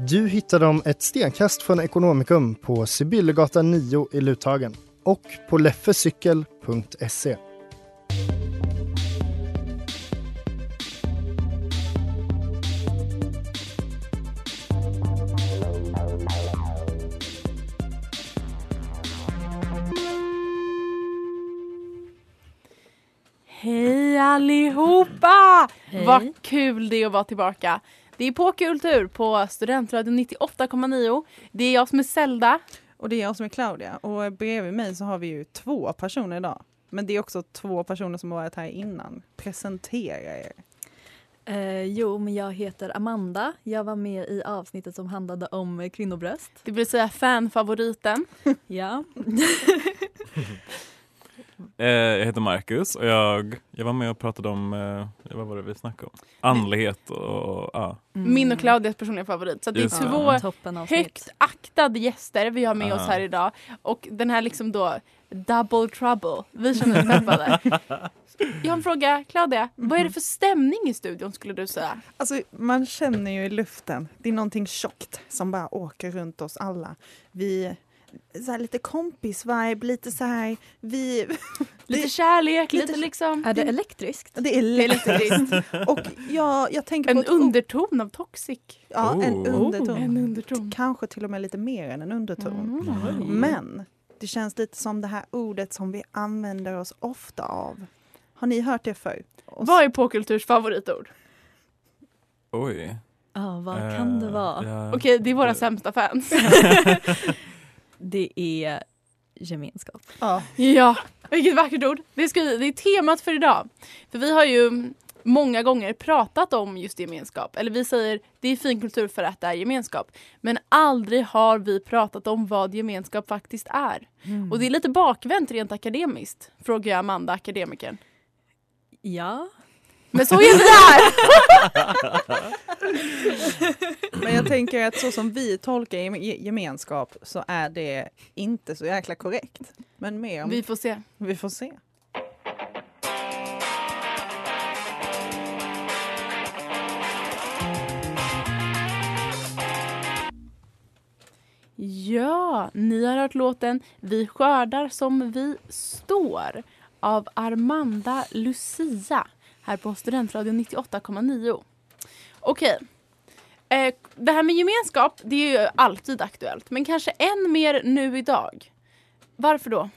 Du hittar dem ett stenkast från Ekonomikum på Sibyllegatan 9 i Luthagen och på leffecykel.se. Hej allihopa! Hej. Vad kul det är att vara tillbaka. Det är på Kultur på Studentradion 98,9. Det är jag som är Zelda. Och det är jag som är Claudia. Och bredvid mig så har vi ju två personer idag. Men det är också två personer som har varit här innan. Presentera er. Eh, jo, men jag heter Amanda. Jag var med i avsnittet som handlade om eh, kvinnobröst. Det vill säga fanfavoriten. Ja. Eh, jag heter Marcus och jag, jag var med och pratade om, eh, vad var det vi snackade om? Andlighet och ja. Min och Claudias personliga favorit. Så det är Just två avsnitt. högt aktade gäster vi har med oss Ah. här idag. Och den här liksom då double trouble. Vi känner oss peppade. Jag har en fråga, Claudia. Vad är det för stämning i studion skulle du säga? Alltså, man känner ju i luften. Det är någonting tjockt som bara åker runt oss alla. Vi så här, lite kompis-vibe, lite så här, vi... Lite det, kärlek, lite, lite- liksom. Är det elektriskt? det är Det elektriskt. Och jag, jag tänker på En ett- underton av toxic. Ja, en Oh. underton. En underton. Kanske till och med lite mer än en underton. Mm. Men det känns lite som det här ordet som vi använder oss ofta av. Har ni hört det förr? Och Vad är påkulturs favoritord? Oj. Ja, vad kan det Eh, vara? ja. Okej, det är våra Det- sämsta fans. Det är gemenskap. Ja. ja, vilket vackert ord. Det, ska, det är temat för idag. För vi har ju många gånger pratat om just gemenskap. Eller vi säger det är fin kultur för att det är gemenskap. Men aldrig har vi pratat om vad gemenskap faktiskt är. Och det är lite bakvänt rent akademiskt, frågar jag Amanda, akademikern. Ja. Men så är vi här! Men jag tänker att så som vi tolkar gem- ge- gemenskap så är det inte så jäkla korrekt. Men mer om Vi får se. vi får se. Ja, ni har hört låten Vi skördar som vi står av Armanda Lucia här på Studentradion 98,9. Okej. Eh, det här med gemenskap, det är ju alltid aktuellt, men kanske än mer nu idag. Varför då?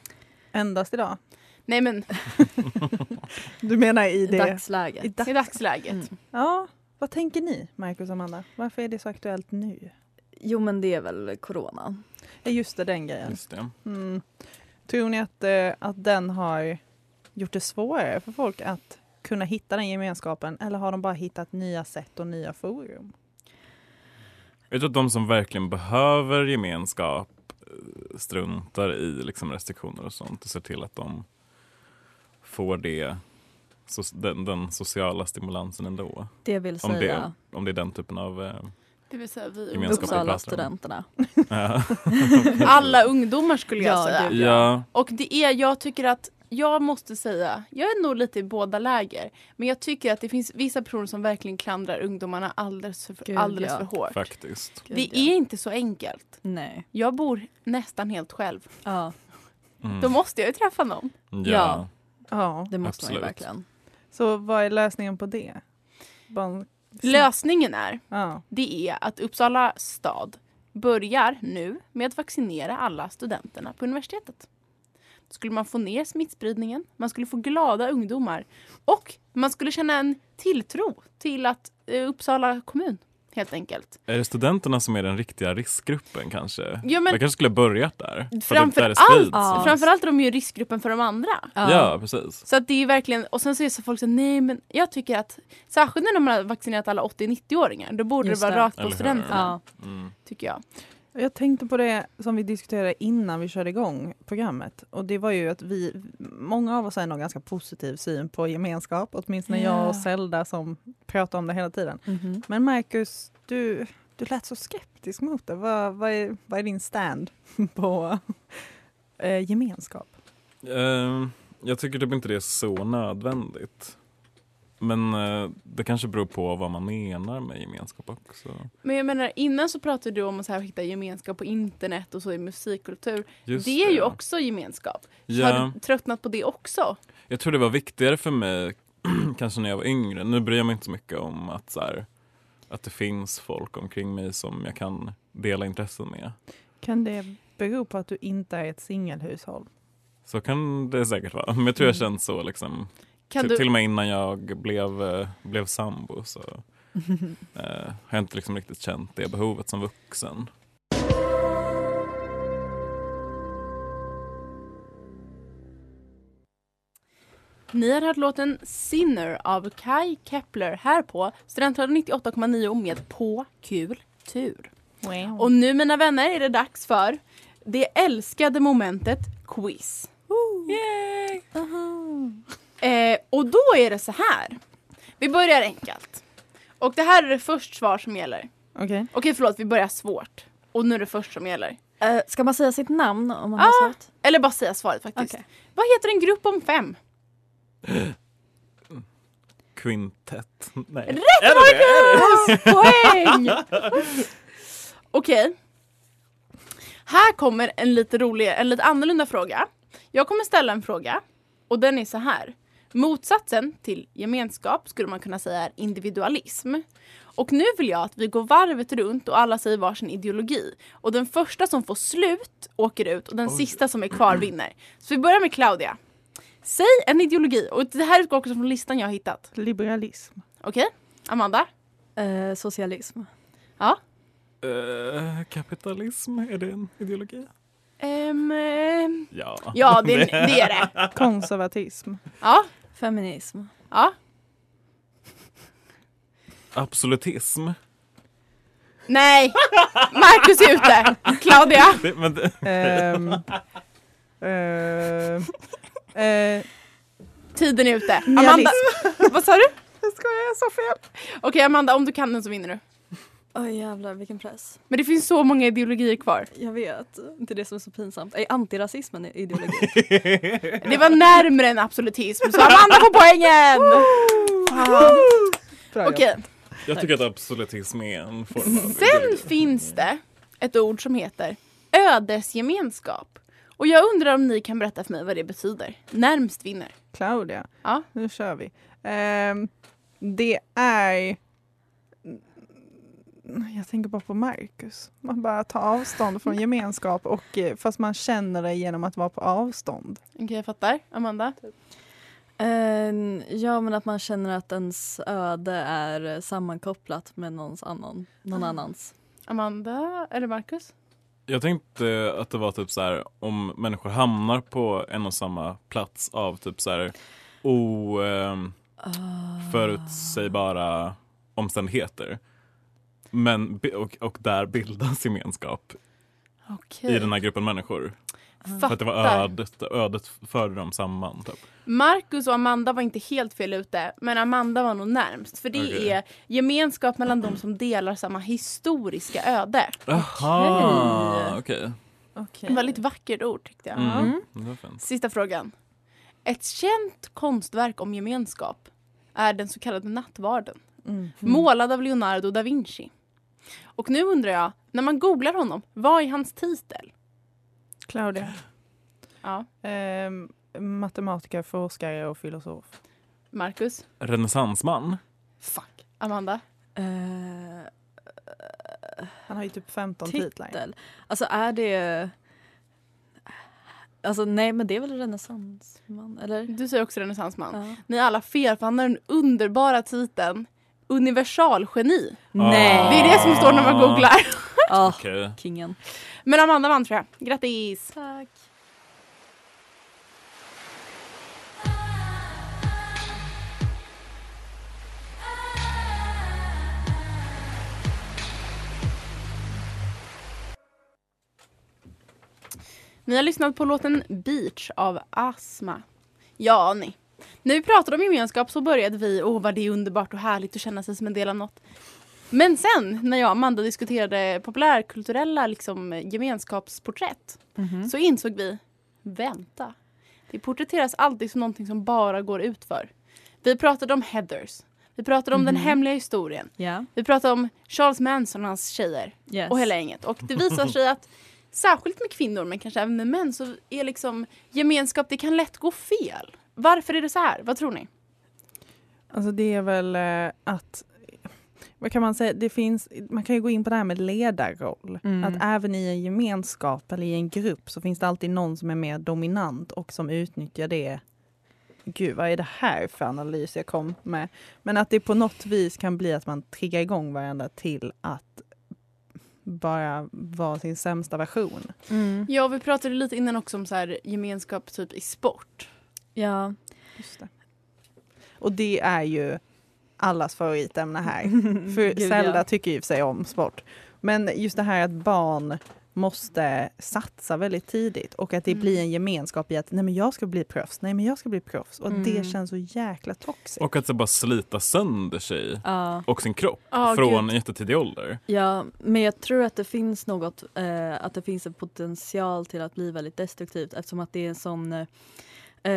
Endast idag. Nej men Du menar i I det? dagsläget. I dags- i dagsläget. Mm. Ja, vad tänker ni, Marcus och Amanda? Varför är det så aktuellt nu? Jo, men det är väl corona. Ja, just det, den grejen. Just det. Mm. Tror ni att, eh, att den har gjort det svårare för folk att kunna hitta den gemenskapen eller har de bara hittat nya sätt och nya forum? Jag tror att de som verkligen behöver gemenskap eh, struntar i liksom restriktioner och sånt och ser till att de får det, so, den, den sociala stimulansen ändå. Det vill Om det, säga om det är den typen av... Eh, Det vill säga vi Gemenskap i Uppsala klassrum. studenterna. ja. Alla ungdomar skulle jag Ja, säga. ja. Och det är, jag tycker att, jag måste säga, jag är nog lite i båda läger. Men jag tycker att det finns vissa personer som verkligen klandrar ungdomarna alldeles för, Gud, alldeles ja. för hårt. faktiskt. Gud, Det ja. är inte så enkelt. Nej. Jag bor nästan helt själv. Ja, Mm. Då måste jag ju träffa någon. Ja. Ja. det måste man ju Absolut. verkligen. Så vad är lösningen på det? En- Lösningen är, Ja. det är att Uppsala stad börjar nu med att vaccinera alla studenterna på universitetet. Skulle man få ner smittspridningen, man skulle få glada ungdomar och man skulle känna en tilltro till att eh, Uppsala kommun helt enkelt. Är det studenterna som är den riktiga riskgruppen kanske? Ja, men Jag kanske skulle ha börjat där. framför där allt, sprids. Ja. framförallt är de ju riskgruppen för de andra. Ja, precis. Så att det är verkligen, och sen säger så folk så nej men jag tycker att särskilt när man har vaccinerat alla 80-90-åringar då borde Just det vara rakt på studenterna. Ja. Mm. Tycker jag. Jag tänkte på det som vi diskuterade innan vi körde igång programmet. Och det var ju att vi, många av oss har nog ganska positiv syn på gemenskap. Åtminstone jag Ja. och Zelda som pratar om det hela tiden. Mhm. Men Marcus, du, du lät så skeptisk mot det. Vad, vad, är, vad är din stand på eh, gemenskap? Ehm, jag tycker typ inte det är så nödvändigt. Men eh, det kanske beror på vad man menar med gemenskap också. Men jag menar innan så pratade du om att så här, hitta gemenskap på internet och så i musikkultur. Just det är ju också gemenskap. Ja, Har du tröttnat på det också? jag tror det var viktigare för mig kanske när jag var yngre. Nu bryr jag mig inte så mycket om att, så här, att det finns folk omkring mig som jag kan dela intressen med. Kan det bero på att du inte är ett singelhushåll? Så kan det säkert vara. Men jag tror jag Mm. känt så liksom. Kan till, du, till och med innan jag blev, eh, blev sambo så eh, har jag inte liksom riktigt känt det behovet som vuxen. Ni har hört låten Sinner av Kai Kepler här på Studentradion 98,9 med På kul tur. Wow. Och nu mina vänner är det dags för det älskade momentet quiz. Yay! Eh, och då är det så här. Vi börjar enkelt. Och det här är det först svar som gäller. Okej. Okej förlåt, vi börjar svårt. Och nu är det först som gäller. Eh, ska man säga sitt namn om man Ah, har svarat? Eller bara säga svaret faktiskt. Okej. Vad heter en grupp om fem? Kvintett. Nej. Rätt Marcus! Poäng! Okej. Här kommer en lite rolig, en lite annorlunda fråga. Jag kommer ställa en fråga och den är så här. Motsatsen till gemenskap skulle man kunna säga är individualism. Och nu vill jag att vi går varvet runt och alla säger varsin ideologi. Och den första som får slut åker ut och den sista som är kvar vinner. Så vi börjar med Claudia. Säg en ideologi och det här utgår också från listan jag har hittat. Liberalism. Okej? Amanda? Eh, socialism. Ja? Eh, kapitalism, är det en ideologi? Ehm, Ja. ja, det, det är det. Konservatism. Ja, Feminism. ja. Absolutism. Nej! Marcus är ute. Claudia? Det, men det, Ehm, ehm, eh, Tiden är ute. Amanda, Nihilism. vad sa du? jag skojar, jag sa fel. Okej Amanda, om du kan den så vinner du. Oj jävlar vilken press. Men det finns så många ideologier kvar. Jag vet, det är det som är så pinsamt. Är antirasismen en ideologi? Det var närmre än absolutism, så Amanda får poängen! Okej, jag tycker att absolutism är en form av sen ideologi. finns det ett ord som heter ödesgemenskap. Och jag undrar om ni kan berätta för mig vad det betyder. Närmst vinner. Claudia, Ja. nu kör vi. Ehm, det är... Jag tänker bara på Marcus. Man bara tar avstånd från gemenskap och eh, fast man känner det genom att vara på avstånd. Okej, jag fattar. Amanda? Eh, ja men att man känner att ens öde är sammankopplat med någons annan, någon annans. Amanda eller Marcus? Jag tänkte att det var typ så här om människor hamnar på en och samma plats av typ så här o, ehm, förutsägbara omständigheter. Men, och, och där bildas gemenskap Okej. i den här gruppen människor. För Fattar. att det var ödet, ödet förde dem samman. Typ. Marcus och Amanda var inte helt fel ute, men Amanda var nog närmst. För det Okej. är gemenskap mellan de som delar samma historiska öde. Jaha, okej. Ett väldigt vackert ord tyckte jag. Mm. Det var fint. Sista frågan. Ett känt konstverk om gemenskap är den så kallade nattvarden. Målad av Leonardo da Vinci. Och nu undrar jag, när man googlar honom, vad är hans titel? Claudia. Ja, Ehm, matematiker, forskare och filosof. Marcus? Renässansman? Fuck. Amanda? Eh, Han har ju typ 15 titlar. titel. Alltså är det... Alltså nej men det är väl renässansman eller? Du säger också renässansman. Ja. Ni är alla fel för han har den underbara titeln universalgeni. Nej! Det är det som står när man googlar. Ja, Okej. kingen. Men Amanda vann tror jag. Grattis! Tack. Ni har lyssnat på låten Beach av Asma. Ja, ni. När vi pratade om gemenskap så började vi, åh vad det är underbart och härligt att känna sig som en del av något. Men sen när jag och Amanda diskuterade populärkulturella liksom, gemenskapsporträtt så insåg vi, vänta. Det porträtteras alltid som någonting som bara går utför. Vi pratade om Heathers. Vi pratade om den hemliga historien. Ja. Vi pratade om Charles Manson och hans tjejer Yes. och hela gänget. Och det visar sig att särskilt med kvinnor men kanske även med män så är liksom gemenskap, det kan lätt gå fel. Varför är det så här? Vad tror ni? Alltså det är väl eh, att vad kan man säga? Det finns, man kan ju gå in på det här med ledarroll. Mm. Att även i en gemenskap eller i en grupp så finns det alltid någon som är mer dominant och som utnyttjar det. Gud, vad är det här för analys jag kom med? Men att det på något vis kan bli att man triggar igång varandra till att bara vara sin sämsta version. Mm. Ja, vi pratade lite innan också om så här gemenskap typ i sport. Ja. Just det. Och det är ju allas favoritämne här. För Gud, Zelda ja. tycker ju för sig om sport. Men just det här att barn måste satsa väldigt tidigt och att det Mm. blir en gemenskap i att nej men jag ska bli proffs, nej men jag ska bli proffs. Och Mm. det känns så jäkla toxiskt. Och att så bara slita sönder sig Ja. och sin kropp Ja, från gud. jättetidig ålder. ja, men jag tror att det finns något, eh, att det finns en potential till att bli väldigt destruktivt eftersom att det är en sån eh,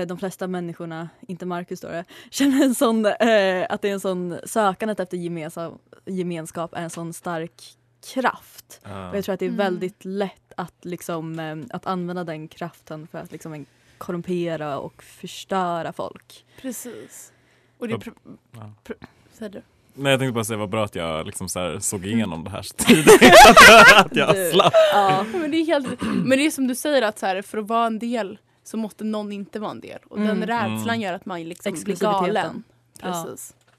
de flesta människorna, inte Marcus då, eh, känner en sån, eh, att det är en sån sökandet efter gemenskap, gemenskap är en sån stark kraft. Och jag tror att det är Mm. väldigt lätt att, liksom, eh, att använda den kraften för att liksom, korrumpera och förstöra folk. Precis. Och det är pr- Ja. pr- säger du? Nej, jag tänkte bara säga vad bra att jag liksom så här såg igenom det här så tidigt. att jag, slapp. Ja. Men det är helt, men det är som du säger att så här, för att vara en del så måste någon inte vara en del. Och den Mm. rädslan Mm. gör att man liksom blir Exklusiviteten. galen. Ja. Precis.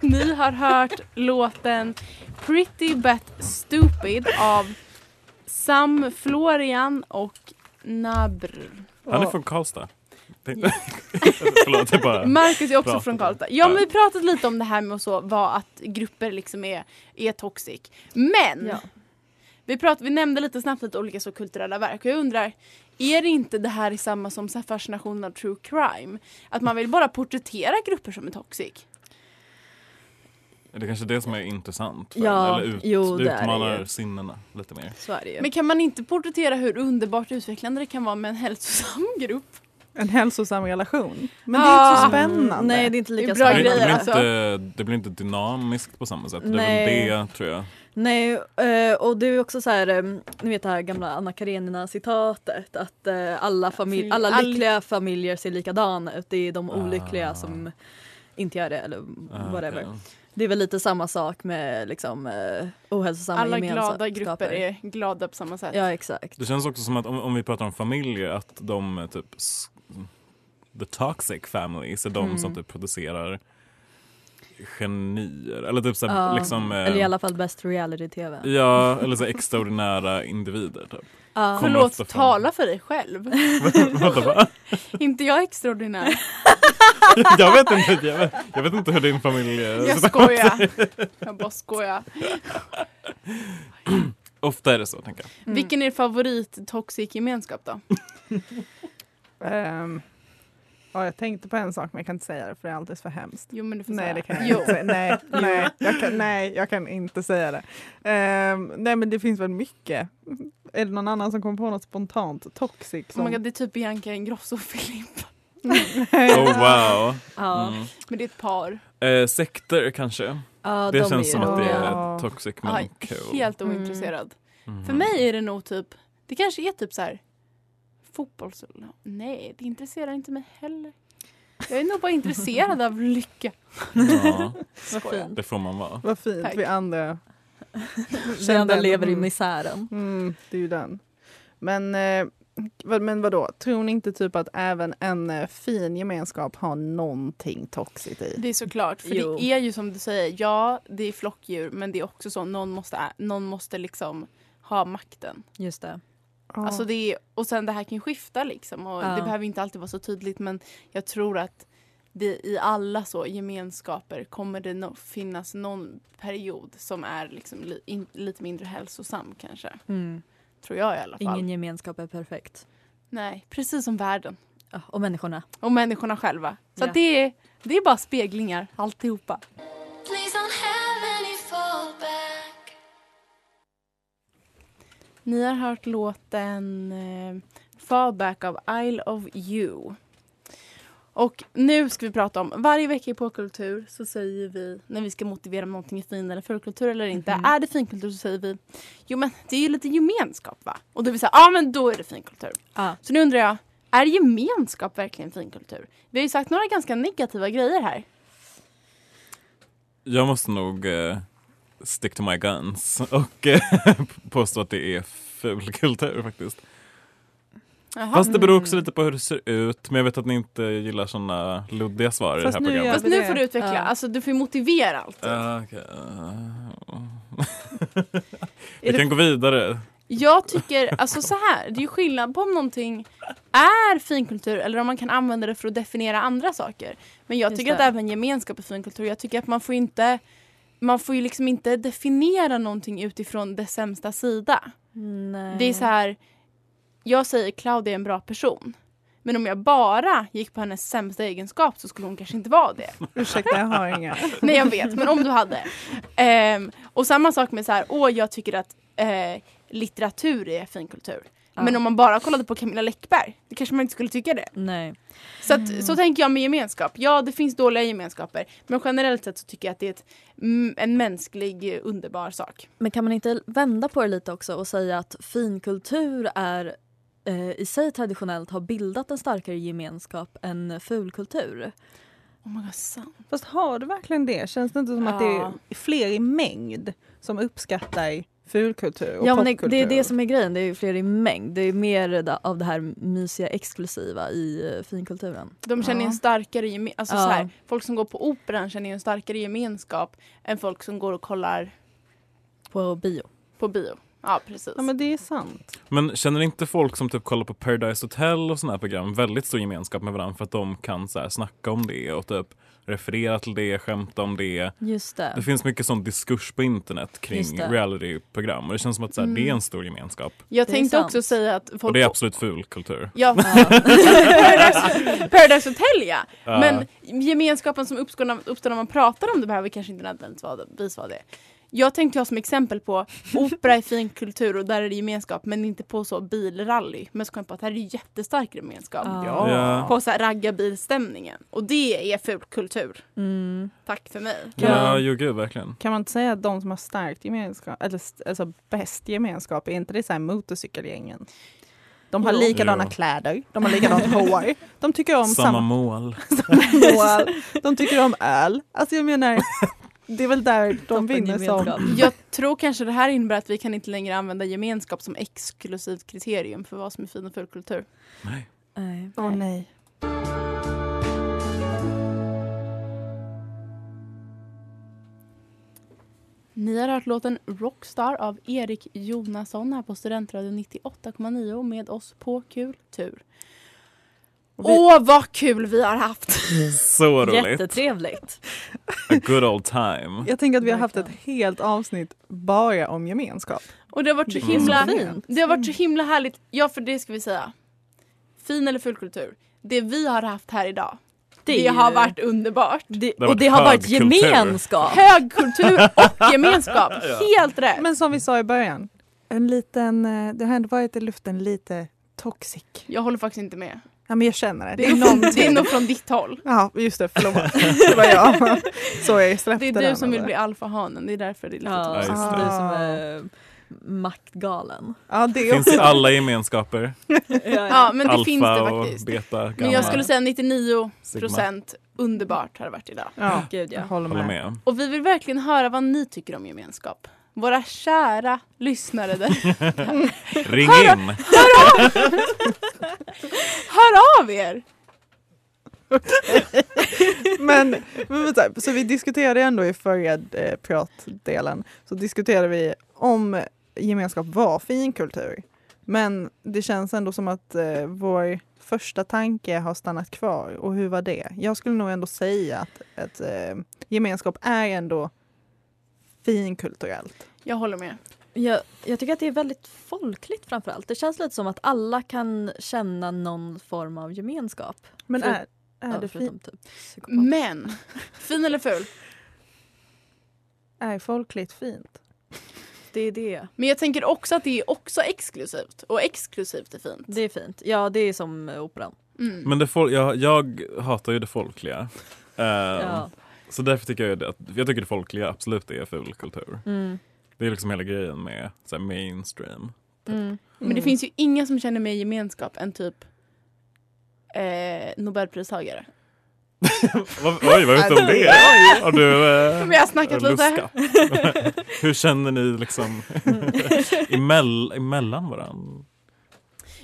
Ni har hört låten Pretty But Stupid av Sam Florian och Nabr. Han är från Karlstad. Det- Förlåt, är bara... Marcus är också Pratar. från Karlstad. Ja, men vi pratade lite om det här med att så, vad att grupper liksom är, är toxic. Men Ja. vi, pratade, vi nämnde lite snabbt lite olika så kulturella verk och jag undrar, är det inte det här i samma som så här fascinationen av true crime? Att man vill bara porträttera grupper som är toxic? Det är kanske det som är intressant. För, Ja, eller ut, jo, det är det utmanar sinnena lite mer. Så är det ju. Men kan man inte porträttera hur underbart utvecklande det kan vara med en hälsosam grupp? En hälsosam relation. Men det är inte så Ah, spännande. Nej, det är inte lika Det är bra Det blir, det, grejer, blir alltså. inte, det blir inte dynamiskt på samma sätt. Det är Nej. väl det tror jag. Nej, eh, och det är också så här, eh, ni vet det här gamla Anna Karenina citatet att eh, alla, familj, alla All- lyckliga familjer ser likadana ut. Det är de olyckliga Ah. som inte gör det eller Ah, whatever. okej. Det är väl lite samma sak med liksom eh, ohälsosamma Alla glada grupper är glada på samma sätt. Ja exakt. Det känns också som att om, om vi pratar om familjer att de typ the toxic families är de Mm. som typ producerar genier. Eller typ så här, Ja, liksom, eh, Eller i alla fall bäst reality-tv. Ja, eller så extraordinära individer typ. Ja. Förlåt, från- tala för dig själv. Inte jag extraordinär. jag, vet inte, jag, vet, jag vet inte hur din familj är. Jag skojar. Jag bara skojar. Ofta är det så tänker jag. Mm. Vilken är er favorit toxic gemenskap då? Ehm, ja, jag tänkte på en sak men jag kan inte säga det för det är alldeles för hemskt. Jo men du får Nej, säga. det kan jag jo. inte säga. Nej, nej, jag kan, nej, jag kan inte säga det. Ehm, nej, men det finns väl mycket. Är det någon annan som kommer på något spontant? Toxic? Oh Som... my God, det är typ Bianca Ingrosso och Filip. Oh wow. Ja. Mm. Men det är ett par. Eh, sekter kanske. Ja, Det de känns som att det Ja. är toxic Ja, men cool. helt Mm. ointresserad. Mhm. För mig är det nog typ, det kanske är typ så här fotbollslag? Nej, det intresserar inte mig heller. Jag är nog bara intresserad av lycka. Ja, Vad Skojar. fint. det får man vara. Vad fint, Tack. vi andra. Vi andra lever i Mm. misären. Mm, det är ju den. Men, eh, vad, men vadå, tror ni inte typ att även en eh, fin gemenskap har någonting toxigt i? Det är såklart, för Jo. det är ju som du säger, ja det är flockdjur men det är också så någon måste, någon måste liksom ha makten. Just det. Ja. Alltså det är, och sen det här kan skifta liksom och Ja. det behöver inte alltid vara så tydligt men jag tror att det, i alla så gemenskaper kommer det no, finnas någon period som är liksom li, in, lite mindre hälsosam kanske. Mm. Tror jag i alla fall. Ingen gemenskap är perfekt. Nej, precis som världen. Ja, och människorna. Och människorna själva. Så det, är, det är bara speglingar alltihopa. Ni har hört låten eh, Fallback av Isle of You. Och nu ska vi prata om, varje vecka i Påkultur så säger vi, när vi ska motivera om någonting är fin eller fulkultur eller inte. Mhm. Är det finkultur så säger vi, jo men det är ju lite gemenskap va? Och då vill vi säga, ja men då är det finkultur. Ja. Så nu undrar jag, är gemenskap verkligen finkultur? Vi har ju sagt några ganska negativa grejer här. Jag måste nog eh, stick to my guns och eh, påstå att det är ful kultur faktiskt. Jaha. Fast det beror också lite på hur det ser ut. Men jag vet att ni inte gillar såna luddiga svar i det här programmet. Fast nu får du utveckla, Ja. alltså du får ju motivera allt. Ja, okej. Är Vi det kan gå vidare. Jag tycker, alltså så här, det är ju skillnad på om någonting är finkultur eller om man kan använda det för att definiera andra saker. Men jag Just tycker att det. även gemenskap är finkultur. Jag tycker att man får inte man får ju liksom inte definiera någonting utifrån dess sämsta sida. Nej. Det är så här, jag säger Claudia är en bra person. Men om jag bara gick på hennes sämsta egenskap så skulle hon kanske inte vara det. Ursäkta, jag har inga. Nej jag vet, men om du hade. Ehm, och samma sak med så här, åh jag tycker att eh, litteratur är finkultur. Ja. Men om man bara kollade på Camilla Läckberg, det kanske man inte skulle tycka det. Nej. Så, att, så tänker jag med gemenskap. Ja, det finns dåliga gemenskaper. Men generellt sett så tycker jag att det är ett, mm, en mänsklig underbar sak. Men kan man inte vända på det lite också och säga att finkultur är eh, i sig traditionellt har bildat en starkare gemenskap än fulkultur? Oh my God, sant. Fast har du verkligen det? Känns det inte som att det Ja. är fler i mängd som uppskattar fulkultur och Ja men det, popkultur? det är det som är grejen, det är ju fler i mängd. Det är mer av det här mysiga exklusiva i eh, finkulturen. De känner Ja. en starkare geme- alltså Ja. så här, Folk som går på operan känner en starkare gemenskap än folk som går och kollar På bio. på bio. Ja, precis. Ja men det är sant. Men känner inte folk som typ kollar på Paradise Hotel och såna här program väldigt stor gemenskap med varandra för att de kan så här snacka om det och typ referera till det, skämta om det. Just det. Det finns mycket sån diskurs på internet kring realityprogram och det känns som att så här, det är Mm. en stor gemenskap. jag det tänkte också säga att folk... Och det är absolut ful kultur. Ja, Ja. Paradise, Paradise Hotel ja. Ja. Men gemenskapen som uppstår när, uppstår när man pratar om det behöver kanske inte nödvändigtvis vara det. Jag tänkte ha som exempel på opera är fin kultur och där är det gemenskap men inte på så bilrally. Men så kom jag på att här är det jättestark gemenskap. Ja. Ja. På så här raggarbilstämningen. Och det är ful kultur. Mm. Tack för mig. Ja, jo gud verkligen. Kan man inte säga att de som har starkt gemenskap, eller alltså bäst gemenskap, är inte det så här motorcykelgängen? De har Jo. likadana Jo. kläder, de har likadant hår, de tycker om Samma samma mål. mål, de tycker om öl. Alltså jag menar, det är väl där de vinner som... Jag tror kanske det här innebär att vi kan inte längre använda gemenskap som exklusivt kriterium för vad som är fin och ful kultur. Nej. Nej. Åh nej. Ni har hört låten Rockstar av Erik Jonasson här på Studentradion 98,9 med oss på Kultur. Och vi- Åh vad kul vi har haft! Så roligt. Jättetrevligt. A good old time. Jag tänker att vi har haft ett helt avsnitt bara om gemenskap. Och det har varit så Mm. himla fint. Det har varit så himla härligt. Ja för det ska vi säga. Fin eller full kultur. Det vi har haft här idag. Det, Det har varit underbart. Det, har och det har varit gemenskap. Hög kultur och gemenskap. Helt rätt. Men som vi sa i början, en liten, eh, det har ändå varit i luften lite toxic. Jag håller faktiskt inte med. Ja men jag känner det. Det är, någon, det är nog från ditt håll. Ja just det, förlåt. det var jag. Så jag släppte Det är den, du som vill eller? bli alfahanen. Det är därför det är lite Ja, Ja, just det det. är som är maktgalen. Ja, det Finns i alla gemenskaper. Ja, men det Alfa finns det och faktiskt. beta, gamma. Men jag skulle säga 99 Sigma. procent underbart har det varit idag. Ja, Gud ja. jag håller Håller med. med. Och vi vill verkligen höra vad ni tycker om gemenskap. Våra kära lyssnare där. Ring in! Hör av er! Men, men vänta, så vi diskuterade ändå i förra eh, pratdelen så diskuterade vi om gemenskap var finkultur. Men det känns ändå som att eh, vår första tanke har stannat kvar. Och hur var det? Jag skulle nog ändå säga att, att eh, gemenskap är ändå finkulturellt. Jag håller med. Jag, jag tycker att det är väldigt folkligt framförallt. Det känns lite som att alla kan känna någon form av gemenskap. Men För- är, är, Ja, det fin, förutom typ psykopat. Men, fin eller ful? är folkligt fint? Det är det. Men jag tänker också att det är också exklusivt. Och exklusivt är fint. Det är fint. Ja, det är som eh, operan. Mm. Men det fol- jag, jag hatar ju det folkliga. Eh, Ja. Så därför tycker jag det, att jag tycker det folkliga absolut är ful kultur. Mm. Det är liksom hela grejen med så här, mainstream. Mm. Men det finns ju inga som känner mer gemenskap än typ eh, Nobelpristagare. Vad- Oj, vad vet du om det? Har du eh, Men jag har snackat lite. Hur känner ni liksom emell, emellan varandra?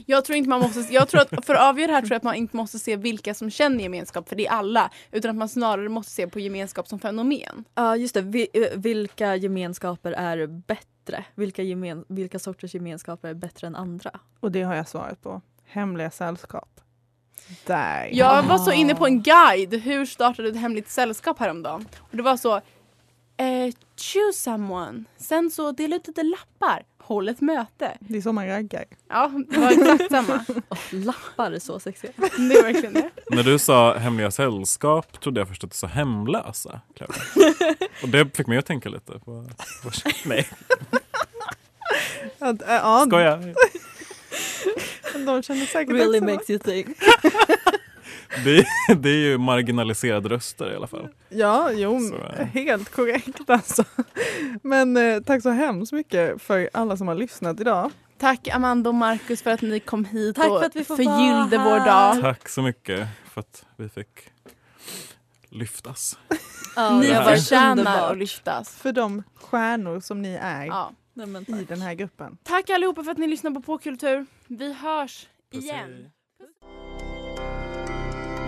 Jag tror inte man måste, jag tror att för att avgöra det här tror jag att man inte måste se vilka som känner gemenskap, för det är alla. Utan att man snarare måste se på gemenskap som fenomen. Ja, just det. Vi, eh, vilka gemenskaper är bättre? Vilka, gemen, vilka sorters gemenskaper är bättre än andra? Och det har jag svarat på. Hemliga sällskap. Där. Jag var så inne på en guide, hur startade du ett hemligt sällskap häromdagen? Och det var så, eh, choose someone. Sen så dela ut lite lappar, håll ett möte. Det är så man raggar. Ja, det var exakt samma. Oh, lappar är så sexiga. Det är verkligen det. När du sa hemliga sällskap trodde jag först att du sa hemlösa. Och det fick mig att tänka lite på... på nej, Att, äh, ja, skojar. de känner säkert Really också. makes you think. Det, det är ju marginaliserade röster i alla fall. Ja, jo, Så, eh. helt korrekt alltså. Men eh, tack så hemskt mycket för alla som har lyssnat idag. Tack Amanda och Marcus för att ni kom hit Tack och för att vi får förgyllde vår dag. Tack så mycket för att vi fick lyftas. Ja, Ni förtjänar att lyftas. För de stjärnor som ni är Ja. Nej, men i den här gruppen. Tack allihopa för att ni lyssnar på Påkultur. Vi hörs Puss, igen.